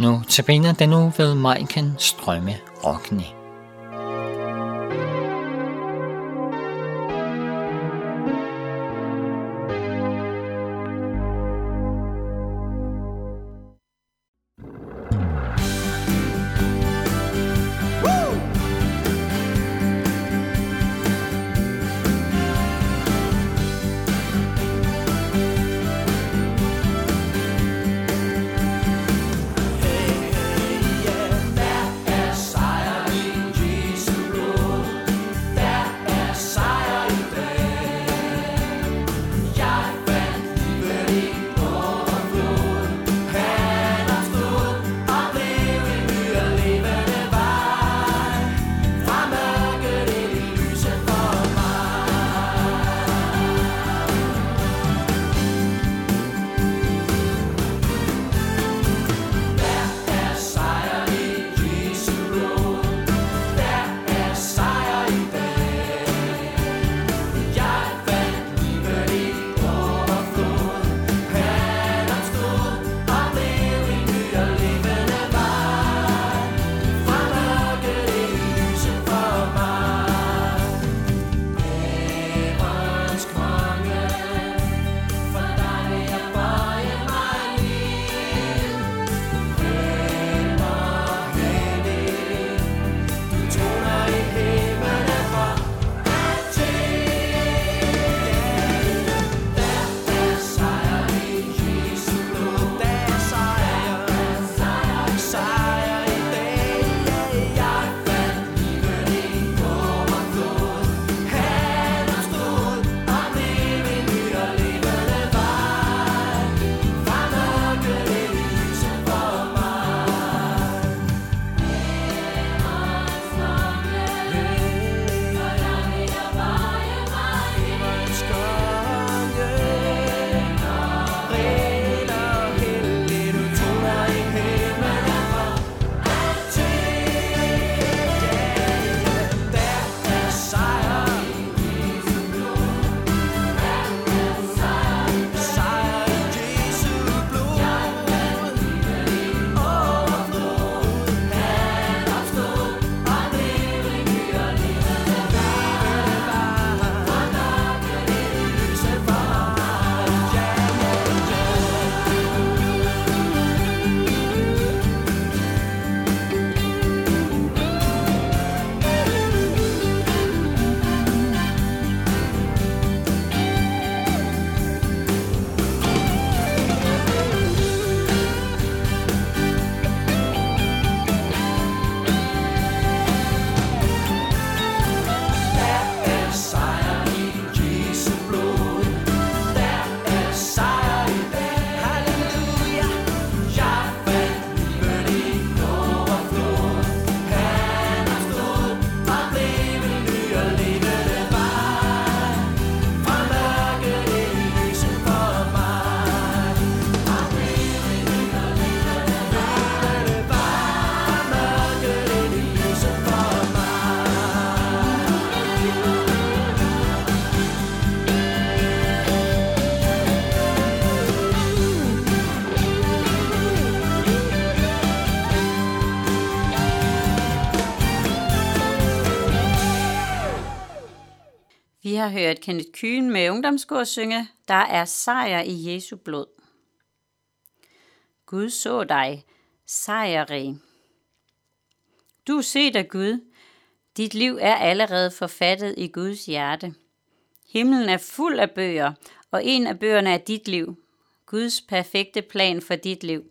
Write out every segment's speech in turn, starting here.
Nu tabiner den nu ved Majken Strømme Rockne. Har hørt Kenneth Kyhn med ungdomskor synge, Der er sejr i Jesu blod. Gud så dig, sejrrig. Du er set af Gud. Dit liv er allerede forfattet i Guds hjerte. Himlen er fuld af bøger, og en af bøgerne er dit liv. Guds perfekte plan for dit liv.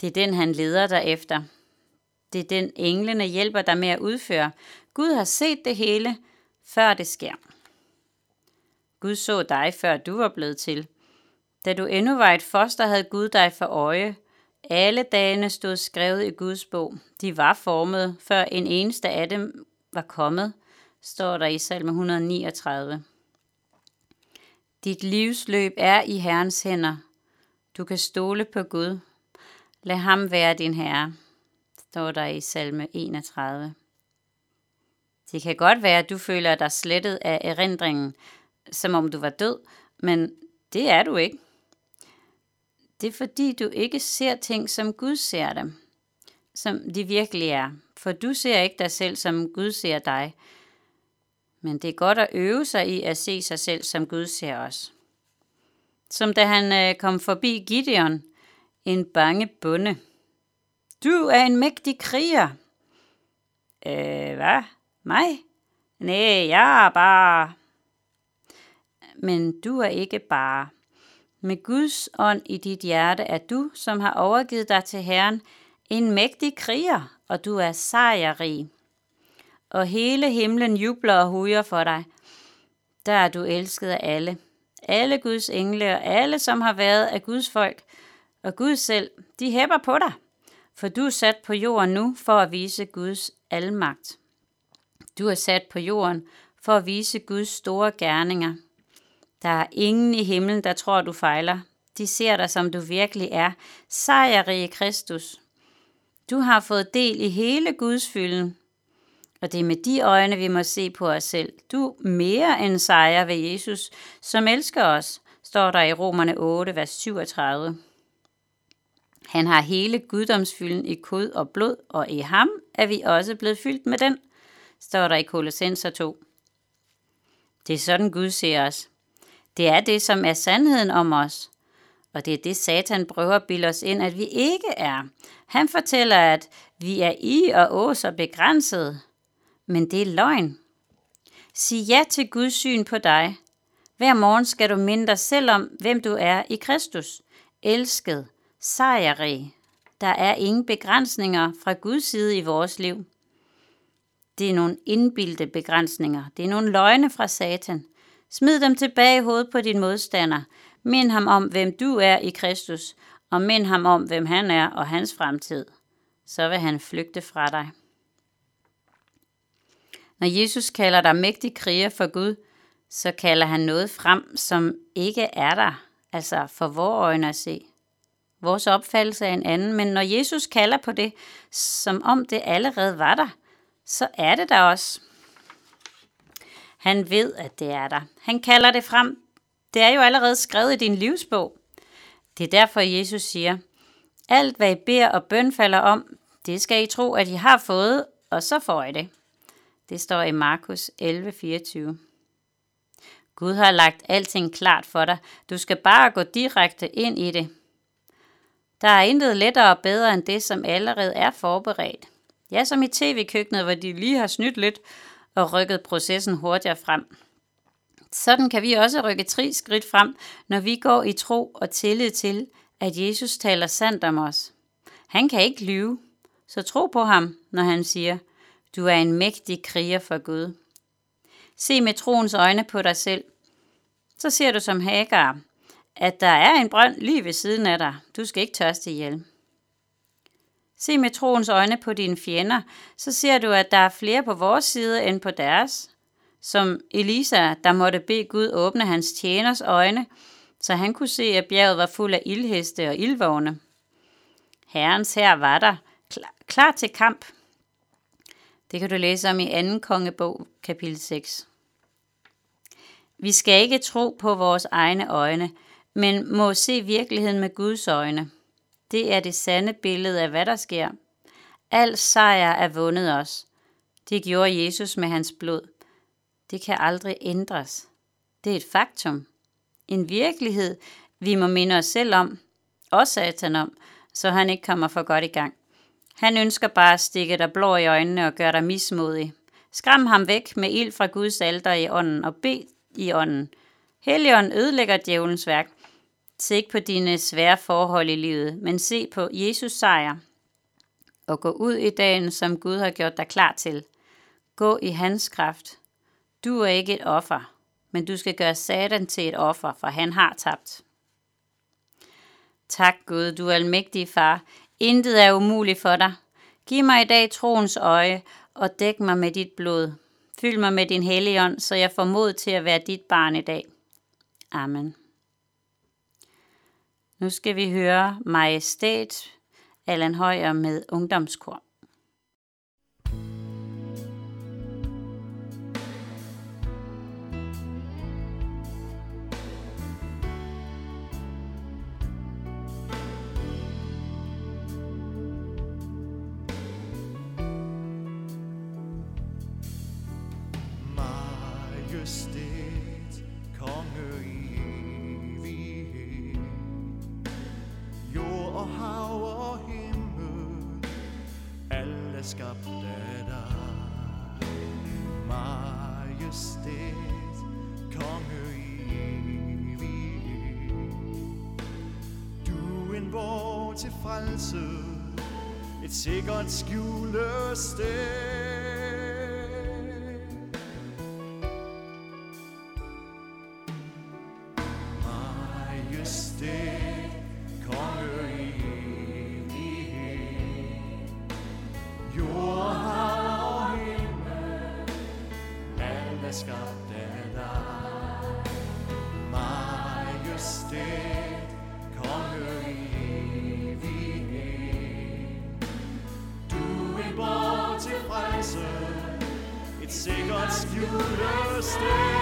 Det er den, han leder dig efter. Det er den, englene hjælper dig med at udføre. Gud har set det hele, før det sker. Gud så dig, før du var blevet til. Da du endnu var et foster, havde Gud dig for øje. Alle dagene stod skrevet i Guds bog. De var formet, før en eneste af dem var kommet, står der i salme 139. Dit livsløb er i Herrens hænder. Du kan stole på Gud. Lad ham være din herre, står der i salme 31. Det kan godt være, at du føler dig slettet af erindringen, som om du var død, men det er du ikke. Det er fordi, du ikke ser ting, som Gud ser dem, som de virkelig er. For du ser ikke dig selv, som Gud ser dig. Men det er godt at øve sig i at se sig selv, som Gud ser os. Som da han øh, kom forbi Gideon, en bange bunde. Du er en mægtig kriger. Øh, hvad? Mig? Nej, jeg er bare... Men du er ikke bare. Med Guds ånd i dit hjerte er du, som har overgivet dig til Herren, en mægtig kriger, og du er sejrrig. Og hele himlen jubler og hujer for dig. Der er du elsket af alle. Alle Guds engle og alle, som har været af Guds folk, og Gud selv, de hæpper på dig, for du er sat på jorden nu for at vise Guds almagt. Du er sat på jorden for at vise Guds store gerninger. Der er ingen i himlen, der tror, du fejler. De ser dig, som du virkelig er, sejrige Kristus. Du har fået del i hele Guds fylden, og det er med de øjne, vi må se på os selv. Du er mere end sejr ved Jesus, som elsker os, står der i Romerne 8, vers 37. Han har hele guddomsfylden i kød og blod, og i ham er vi også blevet fyldt med den, står der i Kolossenser 2. Det er sådan Gud ser os. Det er det, som er sandheden om os. Og det er det, Satan prøver at bilde os ind, at vi ikke er. Han fortæller, at vi er i og ås og begrænset. Men det er løgn. Sig ja til Guds syn på dig. Hver morgen skal du minde dig selv om, hvem du er i Kristus. Elsket, sejrrig. Der er ingen begrænsninger fra Guds side i vores liv. Det er nogle indbildte begrænsninger. Det er nogle løgne fra Satan. Smid dem tilbage i hovedet på din modstander. Mind ham om, hvem du er i Kristus, og mind ham om, hvem han er og hans fremtid. Så vil han flygte fra dig. Når Jesus kalder dig mægtig kriger for Gud, så kalder han noget frem, som ikke er der, altså for vores øjne at se. Vores opfattelse er en anden, men når Jesus kalder på det, som om det allerede var der, så er det der også. Han ved, at det er der. Han kalder det frem. Det er jo allerede skrevet i din livsbog. Det er derfor, Jesus siger, alt hvad I beder og bøn falder om, det skal I tro, at I har fået, og så får I det. Det står i Markus 11:24. Gud har lagt alting klart for dig. Du skal bare gå direkte ind i det. Der er intet lettere og bedre end det, som allerede er forberedt. Ja, som i tv-køkkenet, hvor de lige har snydt lidt og rykket processen hurtigere frem. Sådan kan vi også rykke tre skridt frem, når vi går i tro og tillid til, at Jesus taler sandt om os. Han kan ikke lyve, så tro på ham, når han siger, du er en mægtig kriger for Gud. Se med troens øjne på dig selv. Så ser du som Hagar, at der er en brønd lige ved siden af dig. Du skal ikke tørste ihjel. Se med troens øjne på dine fjender, så ser du, at der er flere på vores side end på deres. Som Elisa, der måtte bede Gud åbne hans tjeners øjne, så han kunne se, at bjerget var fuld af ildheste og ildvogne. Herrens her var der, klar, klar til kamp. Det kan du læse om i 2. kongebog, kapitel 6. Vi skal ikke tro på vores egne øjne, men må se virkeligheden med Guds øjne. Det er det sande billede af, hvad der sker. Al sejr er vundet os. Det gjorde Jesus med hans blod. Det kan aldrig ændres. Det er et faktum. En virkelighed, vi må minde os selv om, og satan om, så han ikke kommer for godt i gang. Han ønsker bare at stikke dig blå i øjnene og gøre dig mismodig. Skræm ham væk med ild fra Guds alter i ånden og bed i ånden. Helligånden ødelægger djævelens værk. Se ikke på dine svære forhold i livet, men se på Jesus sejr. Og gå ud i dagen, som Gud har gjort dig klar til. Gå i hans kraft. Du er ikke et offer, men du skal gøre Satan til et offer, for han har tabt. Tak Gud, du er almægtig far. Intet er umuligt for dig. Giv mig i dag troens øje og dæk mig med dit blod. Fyld mig med din helligånd, så jeg får mod til at være dit barn i dag. Amen. Nu skal vi høre Majestæt, Allan Højer med ungdomskor. borg til frelse, et sikkert skjulested. Majestet. rescued us.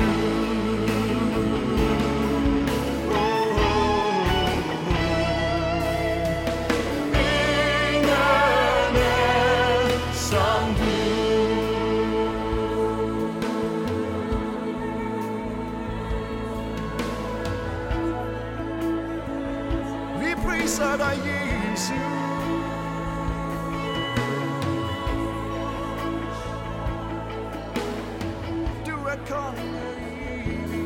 I can't.